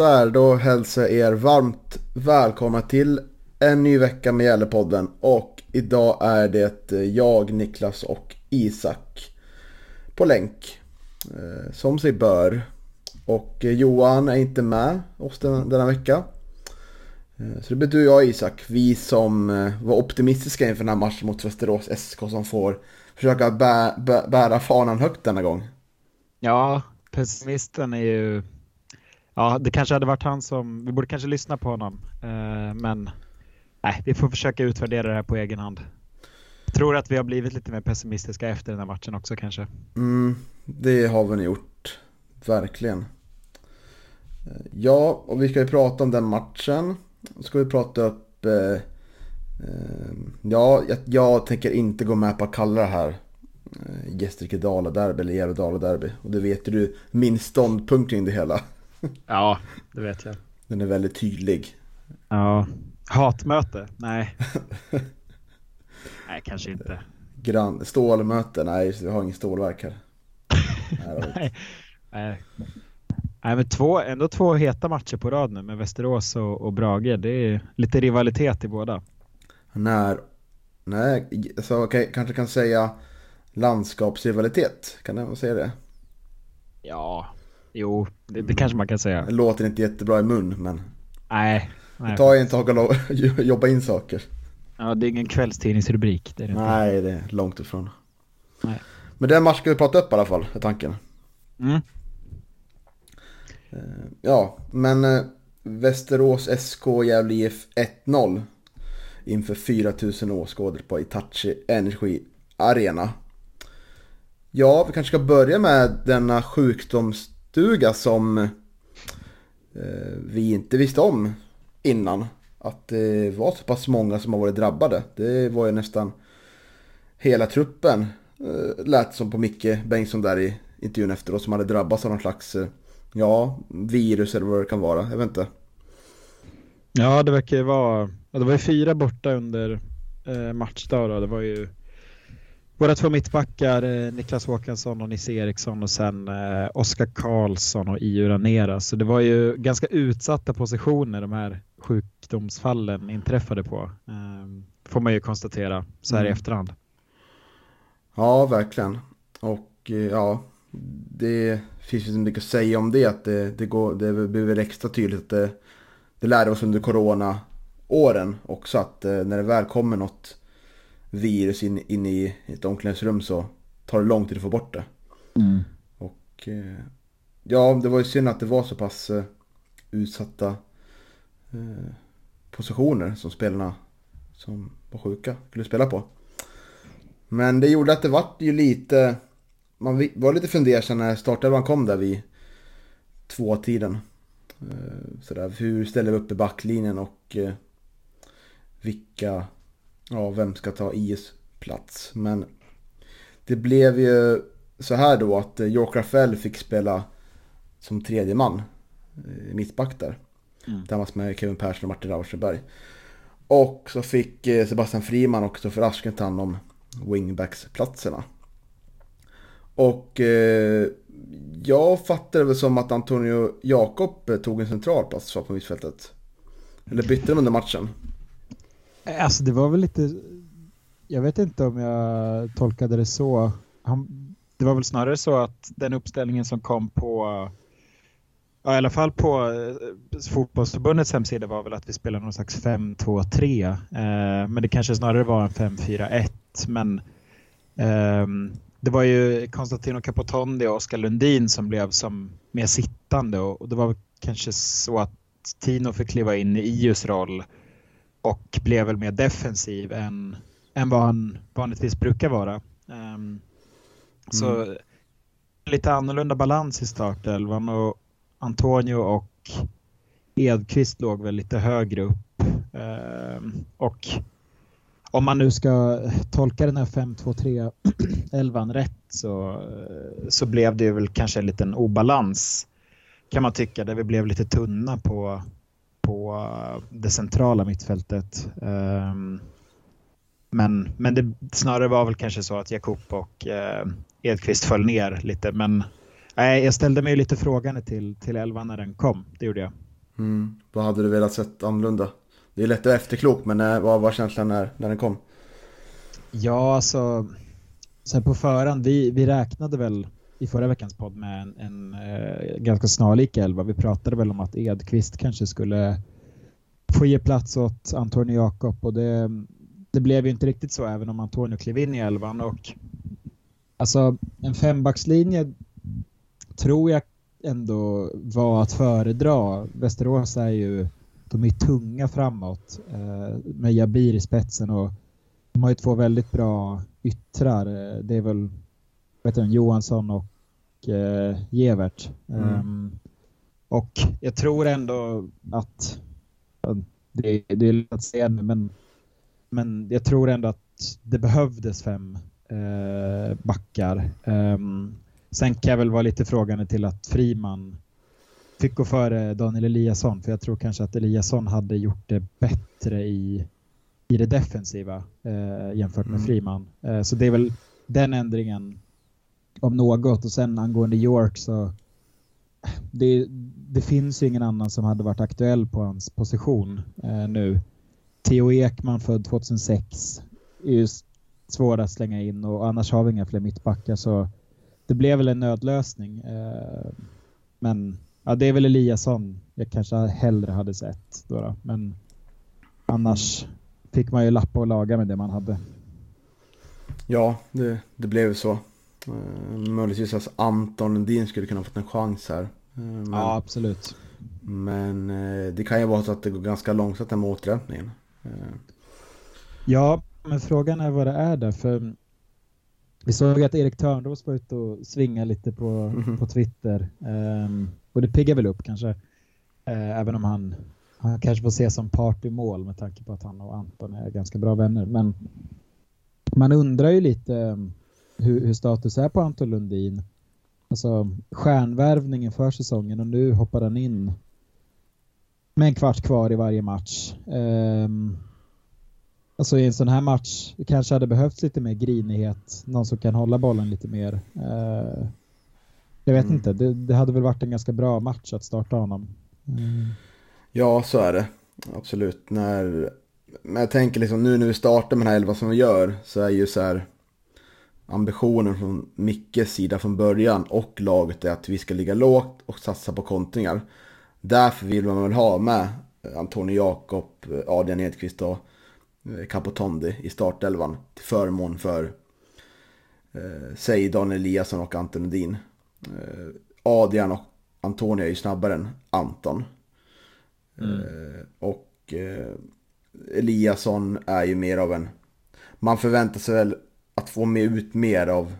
Där, då hälsar jag er varmt välkomna till en ny vecka med Gällepodden. Och idag är det eh, jag, Niklas och Isak på länk. Eh, som sig bör. Och eh, Johan är inte med oss denna vecka. Så det blir du och jag Isak, vi som var optimistiska inför den här matchen mot Västerås SK som får försöka bä, bä, bära fanan högt denna gång. Ja, pessimisten är ju... Ja, det kanske hade varit han som... Vi borde kanske lyssna på honom. Eh, men nej, vi får försöka utvärdera det här på egen hand. Jag tror att vi har blivit lite mer pessimistiska efter den här matchen också kanske. Mm, det har vi nog gjort. Verkligen. Eh, ja, och vi ska ju prata om den matchen. Så ska vi prata upp... Eh, eh, ja, jag, jag tänker inte gå med på att kalla det här eh, Gästrike-Dala-derby eller Gävle-Dala-derby. Och det vet ju du, min ståndpunkt kring det hela. Ja, det vet jag. Den är väldigt tydlig. Ja, hatmöte? Nej. nej, kanske inte. Grann, stålmöte, nej vi har ingen stålverk här. Nej. Nej. Nej. Men två, ändå två heta matcher på rad nu med Västerås och, och Brage. Det är lite rivalitet i båda. När, nej, så okej, kanske kan säga landskapsrivalitet. Kan man säga det? Ja, jo, det, det kanske man kan säga. Det låter inte jättebra i mun, men Nej. nej. det tar ju inte att lo- jobba in saker. Ja, det är ingen kvällstidningsrubrik. Det är det inte. Nej, det är långt ifrån. Nej. Men den matchen ska vi prata upp i alla fall, är tanken. Mm. Ja, men eh, Västerås SK Gävle IF 1-0 inför 4000 åskådare på Itachi Energy Arena. Ja, vi kanske ska börja med denna Stuga som eh, vi inte visste om innan. Att det var så pass många som har varit drabbade. Det var ju nästan hela truppen, eh, lät som på Micke Bengtsson där i intervjun efteråt, som hade drabbats av någon slags eh, Ja, virus eller vad det kan vara. Jag vet inte. Ja, det verkar ju vara... Det var ju fyra borta under eh, matchdag. Då. Det var ju våra två mittbackar, eh, Niklas Håkansson och Nisse Eriksson och sen eh, Oskar Karlsson och Iu Ranera. Så det var ju ganska utsatta positioner de här sjukdomsfallen inträffade på. Eh, får man ju konstatera så här i Mm. efterhand. Ja, verkligen. Och eh, ja, det finns inte mycket att säga om det. Att det, det, går, det blir väl extra tydligt att det, det lärde oss under corona-åren också. Att när det väl kommer något virus in, in i ett omklädningsrum så tar det lång tid att få bort det. Och eh, ja, det var ju synd att det var så pass eh, utsatta eh, positioner som spelarna som var sjuka skulle spela på. Men det gjorde att det vart ju lite, man var lite fundersam när startelvan kom där vid tvåtiden. Sådär, hur ställer vi upp i backlinjen och vilka, ja vem ska ta IS plats. Men det blev ju så här då att eh, York Rafael fick spela som tredje man. eh, Mittback där. Mm. Tillsammans med Kevin Persson och Martin Rauschenberg. Och så fick eh, Sebastian Friman och Kristoffer Asken ta hand om wingbacksplatserna. Och eh, jag fattade väl som att Antonio Jakob eh, tog en central plats på mittfältet. Eller bytte de under matchen? Eh, alltså det var väl lite, jag vet inte om jag tolkade det så. Han, det var väl snarare så att den uppställningen som kom på, ja, i alla fall på eh, fotbollsförbundets hemsida var väl att vi spelade någon slags 5-2-3. Eh, men det kanske snarare var en 5-4-1. Men eh, det var ju Konstantino Capotondi och Oskar Lundin som blev som mer sittande och, och det var väl kanske så att att Tino fick kliva in i Ius roll och blev väl mer defensiv än, än vad han vanligtvis brukar vara. Um, så mm. lite annorlunda balans i startelvan och Antonio och Edqvist låg väl lite högre upp. Um, och om man nu ska tolka den här 5-2-3 elvan rätt så, så blev det väl kanske en liten obalans kan man tycka där vi blev lite tunna på, på det centrala mittfältet. Um, men, men det snarare var väl kanske så att Jakob och eh, Edqvist föll ner lite. Men nej, jag ställde mig lite frågande till, till elvan när den kom. Det gjorde jag. Mm. Vad hade du velat sett annorlunda? Det är lätt att vara efterklok, men eh, vad var känslan när, när den kom? Ja, alltså. Sen på förhand, vi, vi räknade väl i förra veckans podd med en, en eh, ganska snarlik elva. Vi pratade väl om att Edqvist kanske skulle få ge plats åt Antonio Jakob och det, det blev ju inte riktigt så även om Antonio klev in i elvan och alltså en fembackslinje tror jag ändå var att föredra. Västerås är ju de är tunga framåt eh, med Jabir i spetsen och de har ju två väldigt bra yttrar. Eh, det är väl vet du, Johansson och eh, Gevert. Mm. Um, och jag tror ändå att det, det är lätt att säga men, men jag tror ändå att det behövdes fem eh, backar. Um, sen kan jag väl vara lite frågande till att Friman fick gå före Daniel Eliasson för jag tror kanske att Eliasson hade gjort det bättre i, i det defensiva eh, jämfört med mm. Friman. Eh, så det är väl den ändringen om något och sen angående York så det, det finns ju ingen annan som hade varit aktuell på hans position eh, nu. Theo Ekman född 2006 är ju svår att slänga in och annars har vi inga fler mittbackar så det blev väl en nödlösning. Eh, men ja, det är väl Eliasson jag kanske hellre hade sett. Då, då. Men annars fick man ju lappa och laga med det man hade. Ja, det, det blev så. Uh, möjligtvis att Anton Lundin skulle kunna fått en chans här. Uh, men, ja, absolut. Men uh, det kan ju vara så att det går ganska långsamt med återhämtningen. Ja, men frågan är vad det är där. För vi såg att Erik Törnros var ute och svingade lite på, mm -hmm. på Twitter. Um, och det piggar väl upp kanske. Uh, även om han, han kanske får ses som part i mål med tanke på att han och Anton är ganska bra vänner. Men man undrar ju lite um, hur, hur, status är på Anton Lundin. Alltså stjärnvärvningen för säsongen och nu hoppar han in med en kvart kvar i varje match. Um, Alltså i en sån här match det kanske hade behövts lite mer grinighet. Någon som kan hålla bollen lite mer. Uh, jag vet mm. inte, det, det, hade väl varit en ganska bra match att starta honom. Mm. Ja, så är det. Absolut. När, men jag tänker liksom nu när vi startar med den här elva som vi gör så är ju så här ambitionen från Mickes sida från början och laget är att vi ska ligga lågt och satsa på kontringar. Därför vill man väl ha med Antonio Jakob, Adrian Edqvist och Eh, Capotondi i startelvan till förmån för eh, säg Daniel Eliasson och Anton Edin. Eh, Adrian och Antonio är ju snabbare än Anton. Mm. Eh, och eh, Eliasson är ju mer av en... Man förväntar sig väl att få med ut mer av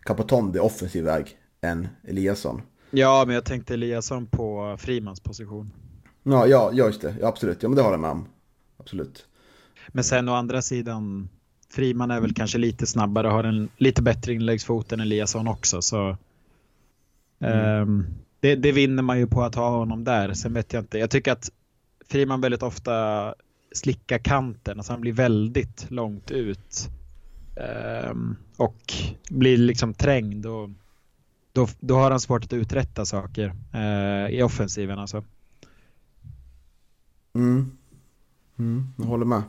Capotondi offensiv väg än Eliasson. Ja, men jag tänkte Eliasson på Frimans position. Ja, ja, just det. Ja, absolut. Ja, men det håller jag med om. Absolut. Men sen å andra sidan, Friman är väl kanske lite snabbare och har en lite bättre inläggsfot än Eliasson också. Så, mm. um, det, det, vinner man ju på att ha honom där. Sen vet jag inte. Jag tycker att Friman väldigt ofta slickar kanten. Alltså han blir väldigt långt ut. Ehm, och blir liksom trängd. Och då, då har han svårt att uträtta saker eh, i offensiven. Alltså. Mm. Mm, jag håller med.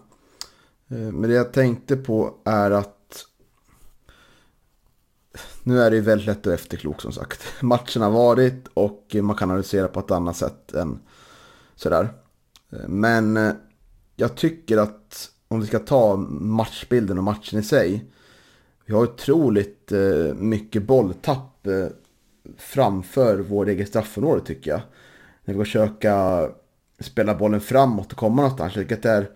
Eh, men det jag tänkte på är att nu är det ju väldigt lätt att efterklok som sagt. Matchen har varit och man kan analysera på ett annat sätt än sådär. Eh, men jag tycker att om vi ska ta matchbilden och matchen i sig. Vi har otroligt eh, mycket bolltapp eh, framför vår eget straffområde tycker jag. När vi försöka spela bollen framåt och komma någonstans. Vilket det är,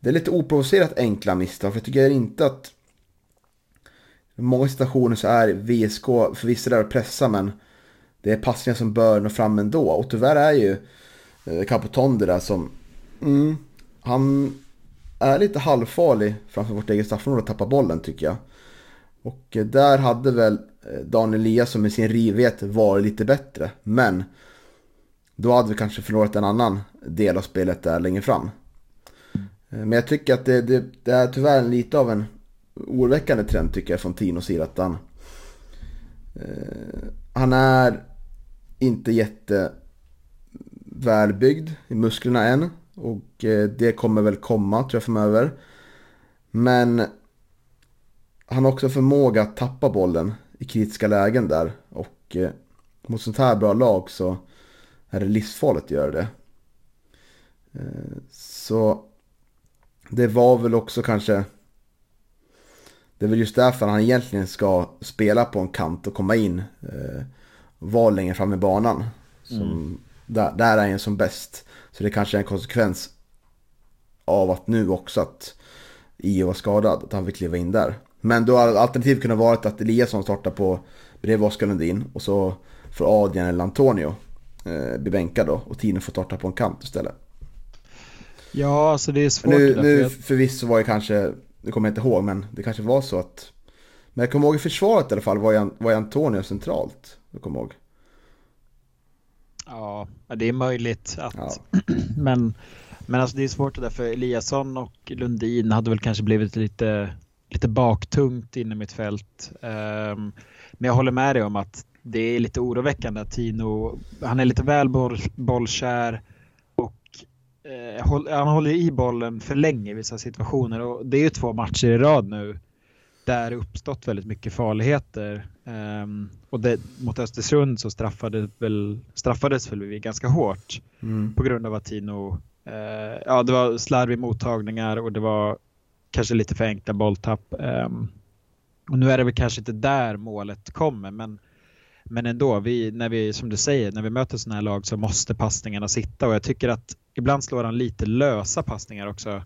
det är lite oprovocerat enkla misstag. För jag tycker inte att i många situationer så är VSK förvisso där att pressa men det är passningar som bör nå fram ändå. Och tyvärr är ju eh, Capotondi där som... Mm, han är lite halvfarlig framför vårt eget straffområde och tappar bollen tycker jag. Och eh, där hade väl eh, Daniel Eliasson med sin rivighet varit lite bättre. Men då hade vi kanske förlorat en annan del av spelet där längre fram. Eh, men jag tycker att det, det, det är tyvärr lite av en oroväckande trend tycker jag från Tinos sida. Att han, eh, han är inte jätte välbyggd i musklerna än. Och eh, det kommer väl komma tror jag framöver. Men han har också förmåga att tappa bollen i kritiska lägen där. Och eh, mot sånt här bra lag så är det livsfarligt att göra det. Eh, så det var väl också kanske det är väl just därför han egentligen ska spela på en kant och komma in. Eh, var längre fram i banan. Som, mm. där, där är han som bäst. Så det kanske är en konsekvens av att nu också att Io var skadad. Att han fick kliva in där. Men då hade alternativet kunnat vara att Eliasson startar på bredvid Oskar Lundin. Och så får Adrian eller Antonio eh, bli bänkad då. Och Tino får starta på en kant istället. Ja, alltså det är svårt. Nu, nu förvisso var ju kanske det kommer jag inte ihåg, men det kanske var så att... Men jag kommer ihåg i försvaret i alla fall var ju Antonio centralt. Jag kommer ihåg. Ja, det är möjligt att... Ja. men, men alltså det är svårt det där för Eliasson och Lundin hade väl kanske blivit lite, lite baktungt inne i mitt fält. Um, men jag håller med dig om att det är lite oroväckande att Tino, han är lite väl boll, bollkär eh, han håller i bollen för länge i vissa situationer och det är ju två matcher i rad nu där det uppstått väldigt mycket farligheter. Um, och det, mot Östersund så straffades väl, straffades väl vi ganska hårt mm. på grund av att Tino, uh, ja det var slarviga mottagningar och det var kanske lite för enkla bolltapp. Um, och nu är det väl kanske inte där målet kommer men men ändå, vi, när vi, som du säger, när vi möter sådana här lag så måste passningarna sitta och jag tycker att ibland slår han lite lösa passningar också.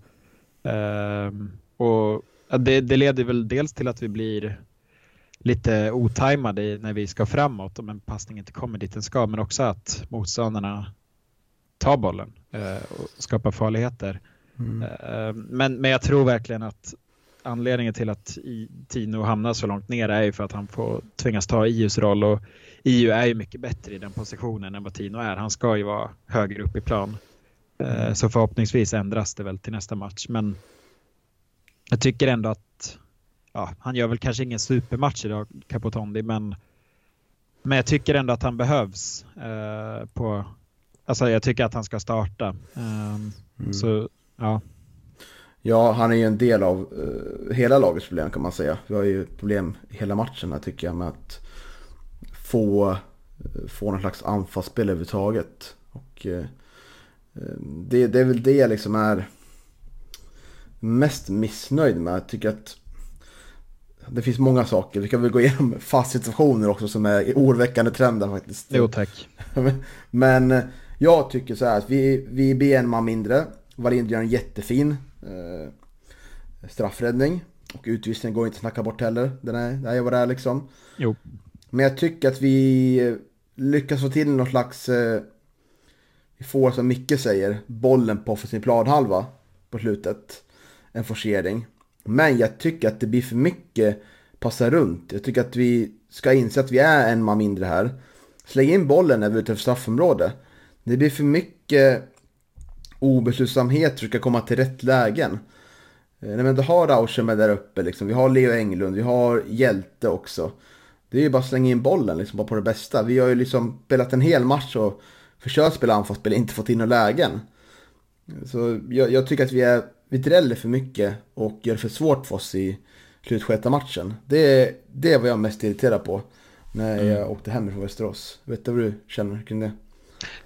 Um, och det, det, leder väl dels till att vi blir lite otajmade när vi ska framåt om en passning inte kommer dit den ska, men också att motståndarna tar bollen uh, och skapar farligheter. Mm. Uh, men, men jag tror verkligen att anledningen till att Tino hamnar så långt ner är ju för att han får tvingas ta IUs roll och IU är ju mycket bättre i den positionen än vad Tino är. Han ska ju vara högre upp i plan. Eh, så förhoppningsvis ändras det väl till nästa match. Men jag tycker ändå att ja, han gör väl kanske ingen supermatch idag, Capotondi, men, men jag tycker ändå att han behövs. Eh, på, alltså jag tycker att han ska starta. Eh, mm. Så ja. Ja, han är ju en del av uh, hela lagets problem kan man säga. Vi har ju problem i hela matchen här tycker jag med att få, uh, få någon slags anfallsspel överhuvudtaget. Och uh, det, det är väl det jag liksom är mest missnöjd med. Jag tycker att det finns många saker. Vi kan väl gå igenom fast situationer också som är oroväckande trender faktiskt. Jo tack. Men jag tycker så här att vi, vi blir en man mindre. Wallinder gör en jättefin eh, straffräddning. Och utvisningen går inte att snacka bort heller. Den är, det är vad det är liksom. Jo. Men jag tycker att vi lyckas få till någon slags eh, vi får som Micke säger, bollen på offensiv planhalva på slutet. En forcering. Men jag tycker att det blir för mycket passa runt. Jag tycker att vi ska inse att vi är en man mindre här. Släng in bollen när vi är ute för straffområde. Det blir för mycket obeslutsamhet för att försöka komma till rätt lägen. Eh, nej, men du har Rauschenberg där uppe, liksom. vi har Leo Englund, vi har Hjälte också. Det är ju bara att slänga in bollen liksom, bara på det bästa. Vi har ju liksom spelat en hel match och försökt spela anfallsspel, inte fått in några lägen. Så jag, jag, tycker att vi, är, vi dräller för mycket och gör det för svårt för oss i slutskedet matchen. Det, det var jag mest irriterad på när jag mm. åkte hem från Västerås. Vet du vad du känner kring det?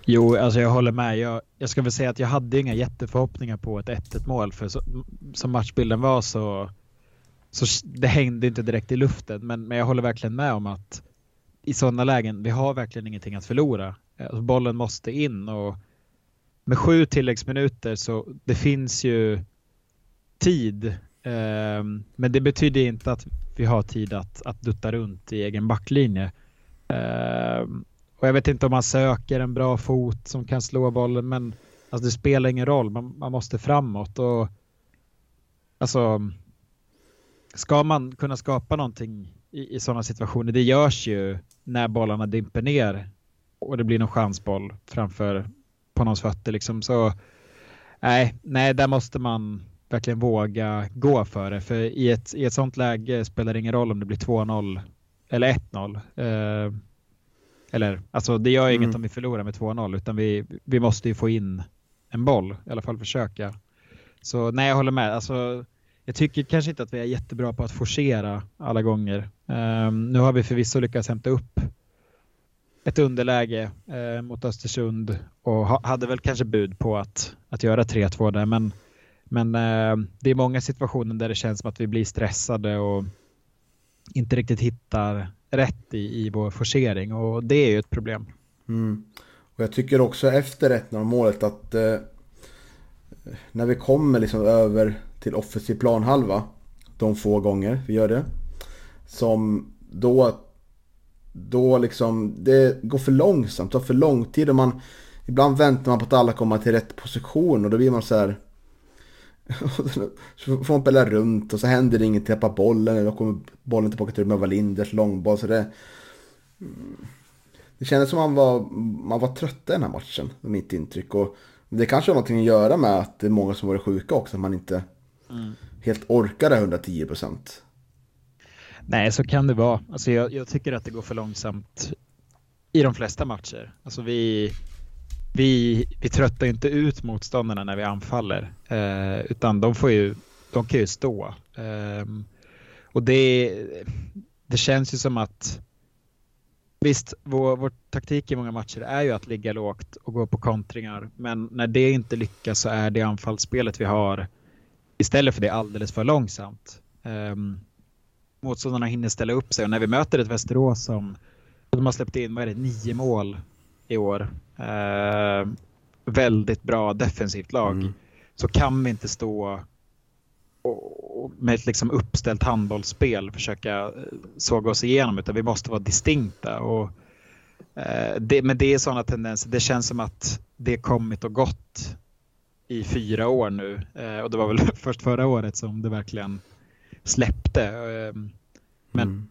Jo, alltså jag håller med. Jag, jag ska väl säga att jag hade inga jätteförhoppningar på ett 1-1 mål för så, som matchbilden var så, så det hängde inte direkt i luften. Men, men jag håller verkligen med om att i sådana lägen, vi har verkligen ingenting att förlora. Alltså bollen måste in och med sju tilläggsminuter så det finns ju tid. Eh, men det betyder inte att vi har tid att, att dutta runt i egen backlinje. Eh, och jag vet inte om man söker en bra fot som kan slå bollen men alltså det spelar ingen roll. Man, man måste framåt och alltså ska man kunna skapa någonting i, i sådana situationer, det görs ju när bollarna dimper ner och det blir någon chansboll framför på någons fötter liksom. Så nej, nej, där måste man verkligen våga gå för det. För i ett, i ett sånt läge spelar det ingen roll om det blir 2-0 eller 1-0. Eh, eller alltså det gör mm. inget om vi förlorar med 2-0 utan vi, vi måste ju få in en boll, i alla fall försöka. Så nej, jag håller med. Alltså, jag tycker kanske inte att vi är jättebra på att forcera alla gånger. Um, nu har vi förvisso lyckats hämta upp ett underläge uh, mot Östersund och ha, hade väl kanske bud på att, att göra 3-2 där. Men, men eh, det är många situationer där det känns som att vi blir stressade och inte riktigt hittar rätt i, i vår forcering och det är ju ett problem. Mm. Och jag tycker också efter 1-0 målet att eh, när vi kommer liksom över till offensiv planhalva. De få gånger vi gör det. Som då, då liksom, det går för långsamt, tar för lång tid och man, ibland väntar man på att alla kommer till rätt position och då blir man så här. så får man spela runt och så händer det inget, tappar bollen eller då kommer bollen tillbaka till med Walinders långboll. Så det, det kändes som man var, man var trött i den här matchen, mitt intryck. Och det kanske har någonting att göra med att det är många som varit sjuka också, att man inte mm. helt orkar det 110 procent. Nej, så kan det vara. Alltså jag, jag, tycker att det går för långsamt i de flesta matcher. Alltså vi, vi, vi tröttar inte ut motståndarna när vi anfaller, eh, utan de, får ju, de kan ju stå. Eh, och det, det känns ju som att Visst, vår, vår taktik i många matcher är ju att ligga lågt och gå på kontringar. Men när det inte lyckas så är det anfallsspelet vi har istället för det alldeles för långsamt. Um, motståndarna hinner ställa upp sig och när vi möter ett Västerås som de har släppt in, vad är det, nio mål i år. Uh, väldigt bra defensivt lag. Mm. Så kan vi inte stå och med ett liksom uppställt handbollsspel försöka eh, såga oss igenom utan vi måste vara distinkta. Och, eh, det, men det är sådana tendenser. Det känns som att det kommit och gått i fyra år nu eh, och det var väl först förra året som det verkligen släppte. Eh, men mm.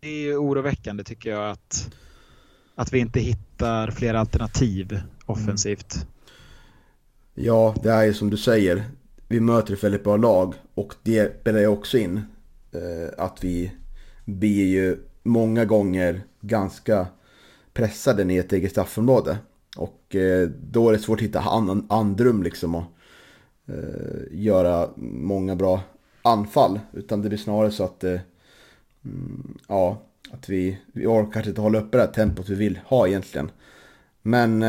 det är oroväckande tycker jag att, att vi inte hittar fler alternativ offensivt. Mm. Ja, det är ju som du säger vi möter ett väldigt bra lag och det spelar ju också in eh, att vi blir ju många gånger ganska pressade ner ett eget straffområde. Och eh, då är det svårt att hitta andrum liksom och eh, göra många bra anfall. Utan det blir snarare så att, eh, mm, ja, att vi, vi orkar inte hålla uppe det här tempot vi vill ha egentligen. Men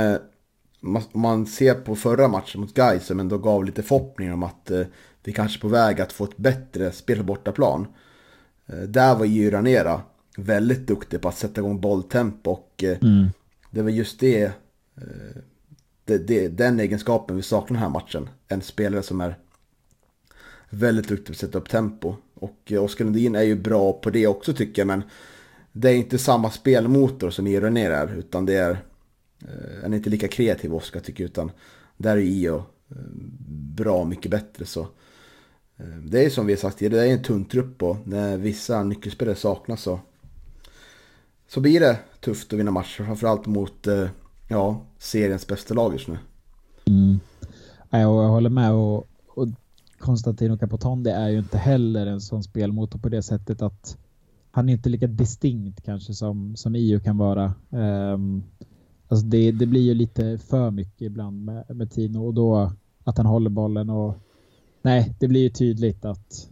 om man ser på förra matchen mot Gais som ändå gav lite förhoppningar om att eh, vi kanske är på väg att få ett bättre spel på bortaplan. Eh, där var ju Ranera väldigt duktig på att sätta igång bolltempo och eh, mm. det var just det, det, det, den egenskapen vi saknar den här matchen. En spelare som är väldigt duktig på att sätta upp tempo. Och Oskar Lundin är ju bra på det också tycker jag men det är inte samma spelmotor som Iron är utan det är Eh, han är inte lika kreativ Oskar tycker jag utan där är Io eh, bra mycket bättre så. Eh, det är som vi har sagt tidigare, det är en tunn trupp och när vissa nyckelspelare saknas så, så blir det tufft att vinna matcher. Framförallt mot eh, ja, seriens bästa lag just nu. Mm. Jag håller med och, och Konstantino Capotondi är ju inte heller en sån spelmotor på det sättet att han är inte lika distinkt kanske som, som Io kan vara. Um, Alltså det, det blir ju lite för mycket ibland med, med Tino och då att han håller bollen och nej, det blir ju tydligt att,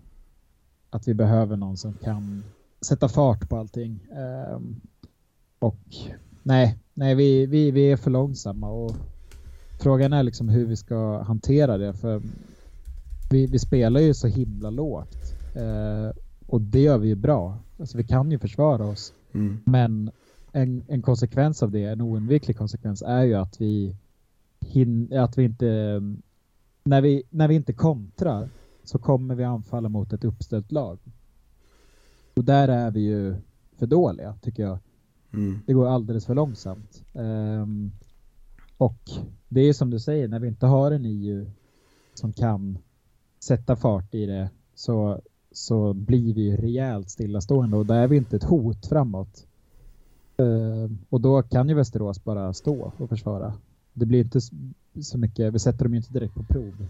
att vi behöver någon som kan sätta fart på allting. Um, och nej, nej vi, vi, vi är för långsamma och frågan är liksom hur vi ska hantera det för vi, vi spelar ju så himla lågt uh, och det gör vi ju bra. Alltså vi kan ju försvara oss. Mm. Men en, en konsekvens av det, en oundviklig konsekvens, är ju att vi, hin, att vi inte... När vi, när vi inte kontrar så kommer vi anfalla mot ett uppställt lag. Och där är vi ju för dåliga, tycker jag. Mm. Det går alldeles för långsamt. Um, och det är som du säger, när vi inte har en EU som kan sätta fart i det så, så blir vi rejält stillastående och där är vi inte ett hot framåt. Uh, och då kan ju Västerås bara stå och försvara. Det blir inte så mycket, vi sätter dem ju inte direkt på prov.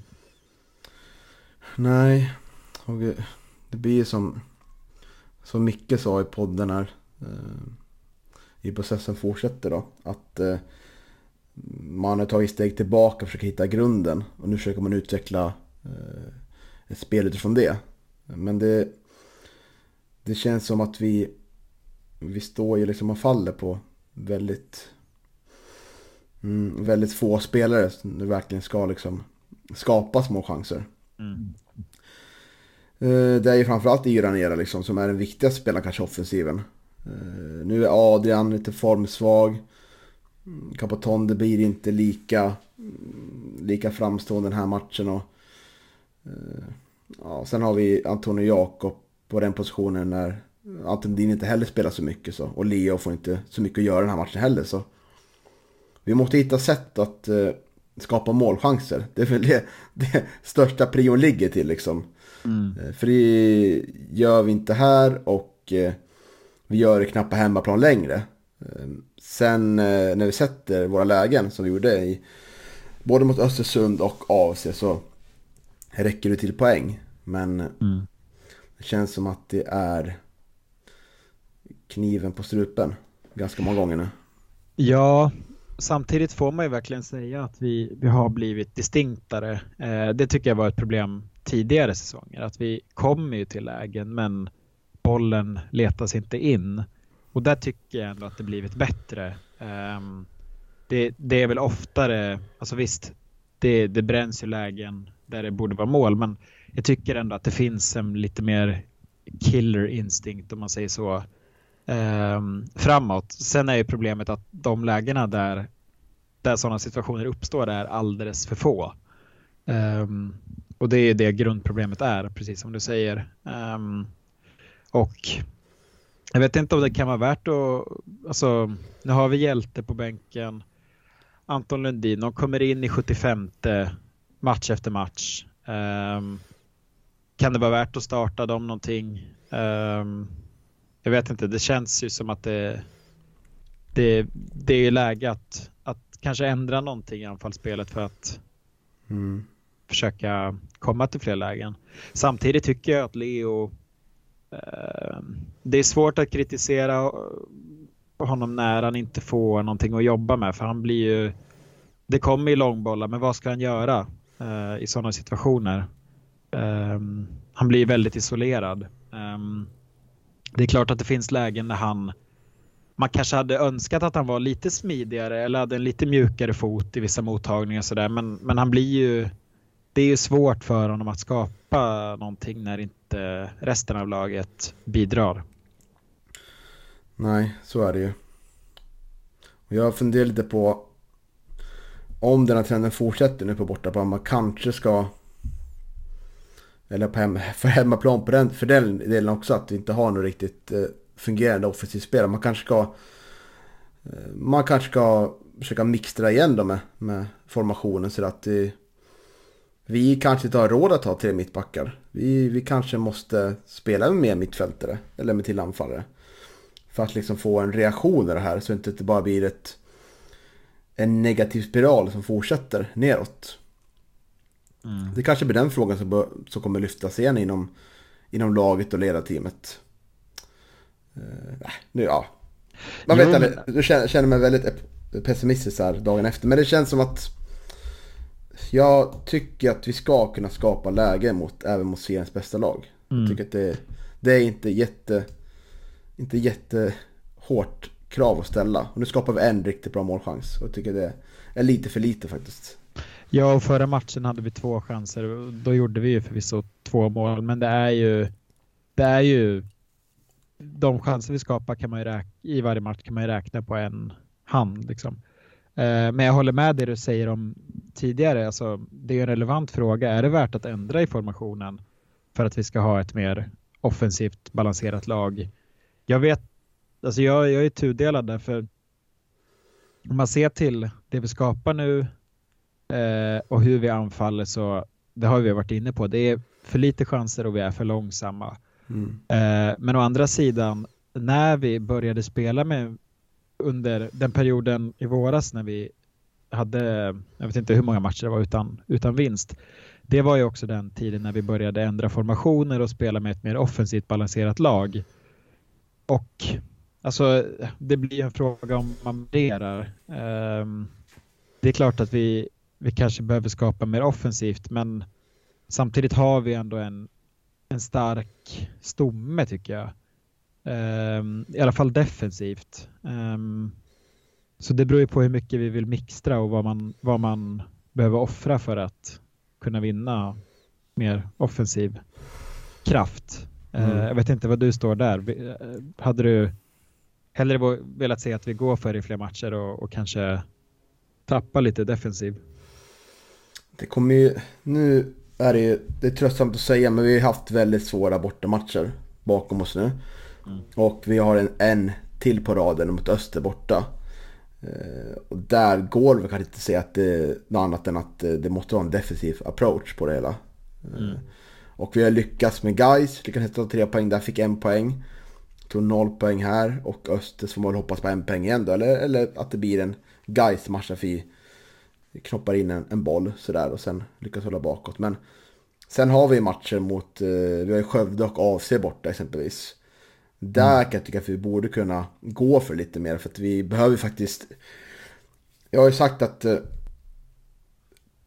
Nej, och det blir som, som Micke sa i podden här. Uh, I processen fortsätter då. Att uh, man har tagit steg tillbaka och försöker hitta grunden. Och nu försöker man utveckla ett spel utifrån det. Men det, det känns som att vi, vi står ju liksom och faller på väldigt, mm, väldigt få spelare som verkligen ska liksom skapa små chanser. Mm. Det är ju framförallt Iranera liksom som är den viktigaste spelaren kanske offensiven. Nu är Adrian lite formsvag. Capoton det blir inte lika, lika framstående den här matchen. Och, ja, sen har vi Antonio Jakob på den positionen när Antonin inte heller spelar så mycket. Så, och Leo får inte så mycket att göra den här matchen heller. Så. Vi måste hitta sätt att uh, skapa målchanser. Det är väl det, det största prion ligger till liksom. Mm. För det gör vi inte här och uh, vi gör det knappt på hemmaplan längre. Uh, sen när vi sätter våra lägen som vi gjorde i både mot Östersund och AFC så räcker det till poäng. Men mm. det känns som att det är kniven på strupen ganska många gånger nu. Ja, samtidigt får man ju verkligen säga att vi, vi har blivit distinktare. Eh, det tycker jag var ett problem tidigare säsonger, att vi kommer ju till lägen men bollen letas inte in. Och där tycker jag ändå att det blivit bättre. Eh, det, det, är väl oftare, alltså visst, det, det bränns ju lägen där det borde vara mål, men jag tycker ändå att det finns en lite mer killer instinkt om man säger så eh, framåt. Sen är ju problemet att de lägena där, där sådana situationer uppstår är alldeles för få. Um, och det är det grundproblemet är, precis som du säger. Um, och jag vet inte om det kan vara värt att, alltså nu har vi Hjälte på bänken. Anton Lundin, de kommer in i 75 match efter match. Um, kan det vara värt att starta dem någonting? Um, jag vet inte, det känns ju som att det, det, det är läge att, att kanske ändra någonting i anfallsspelet för att mm. försöka komma till fler lägen. Samtidigt tycker jag att Leo, eh, det är svårt att kritisera honom när han inte får någonting att jobba med för han blir ju, det kommer ju långbollar men vad ska han göra eh, i sådana situationer? Eh, han blir väldigt isolerad. Ehm, det är klart att det finns lägen när han man kanske hade önskat att han var lite smidigare eller hade en lite mjukare fot i vissa mottagningar sådär men, men han blir ju det är ju svårt för honom att skapa någonting när inte resten av laget bidrar. Nej, så är det ju. Jag funderar lite på om den här trenden fortsätter nu på bortaplan. Man kanske ska eller på hem, för hemmaplan på den, för den delen också. Att vi inte har något riktigt eh, fungerande offensivt spel. Man kanske ska... Eh, man kanske ska försöka mixtra igen då med, med formationen så att det, vi kanske inte har råd att ha tre mittbackar. Vi, vi kanske måste spela med mer mittfältare eller med till anfallare. För att liksom få en reaktion i det här så att det inte bara blir ett, en negativ spiral som fortsätter neråt. Mm. Det kanske blir den frågan som, bör, som kommer lyftas igen inom, inom laget och ledarteamet. Uh, nu, ja. Man vet aldrig, du känner, känner mig väldigt pessimistisk här dagen efter. Men det känns som att jag tycker att vi ska kunna skapa läge mot, även mot seriens bästa lag. Mm. Jag tycker att det, det är inte jätte, inte jättehårt krav att ställa. Och nu skapar vi en riktigt bra målchans. Och jag tycker det är lite för lite faktiskt. Ja, och förra matchen hade vi två chanser. Då gjorde vi ju förvisso två mål, men det är ju, det är ju de chanser vi skapar kan man ju räkna, i varje match kan man ju räkna på en hand. Liksom. Eh, men jag håller med det du säger om tidigare. Alltså, det är en relevant fråga. Är det värt att ändra i formationen för att vi ska ha ett mer offensivt balanserat lag? Jag vet, alltså jag, jag är tudelad där för om man ser till det vi skapar nu eh, och hur vi anfaller så det har vi varit inne på. Det är för lite chanser och vi är för långsamma. Mm. Eh, men å andra sidan, när vi började spela med under den perioden i våras när vi hade, jag vet inte hur många matcher det var utan, utan vinst. Det var ju också den tiden när vi började ändra formationer och spela med ett mer offensivt balanserat lag. Och alltså, det blir en fråga om man värderar. Um, det är klart att vi, vi kanske behöver skapa mer offensivt, men samtidigt har vi ändå en, en stark stomme tycker jag. Um, I alla fall defensivt. Um, så det beror ju på hur mycket vi vill mixtra och vad man, vad man behöver offra för att kunna vinna mer offensiv kraft. Mm. Uh, jag vet inte vad du står där. Eh, hade du hellre velat se att vi går för i fler matcher och, och kanske tappa lite defensiv? Det kommer ju, nu är det ju, det är tröttsamt att säga men vi har haft väldigt svåra bortamatcher bakom oss nu. Mm. Och vi har en, en till på raden mot Öster borta. Eh, och där går det kanske inte att säga att det är något annat än att det måste vara en defensiv approach på det hela. Eh, mm. Och vi har lyckats med guys, lyckats ta tre poäng där, fick en poäng. Tog noll poäng här och Öster får man hoppas på en poäng igen då. Eller, eller att det blir en guys match där vi knoppar in en, en boll sådär och sen lyckas hålla bakåt. Men sen har vi matcher mot, eh, vi har ju Skövde och AFC borta exempelvis. Där kan jag tycka att vi borde kunna gå för lite mer för att vi behöver faktiskt... Jag har ju sagt att eh,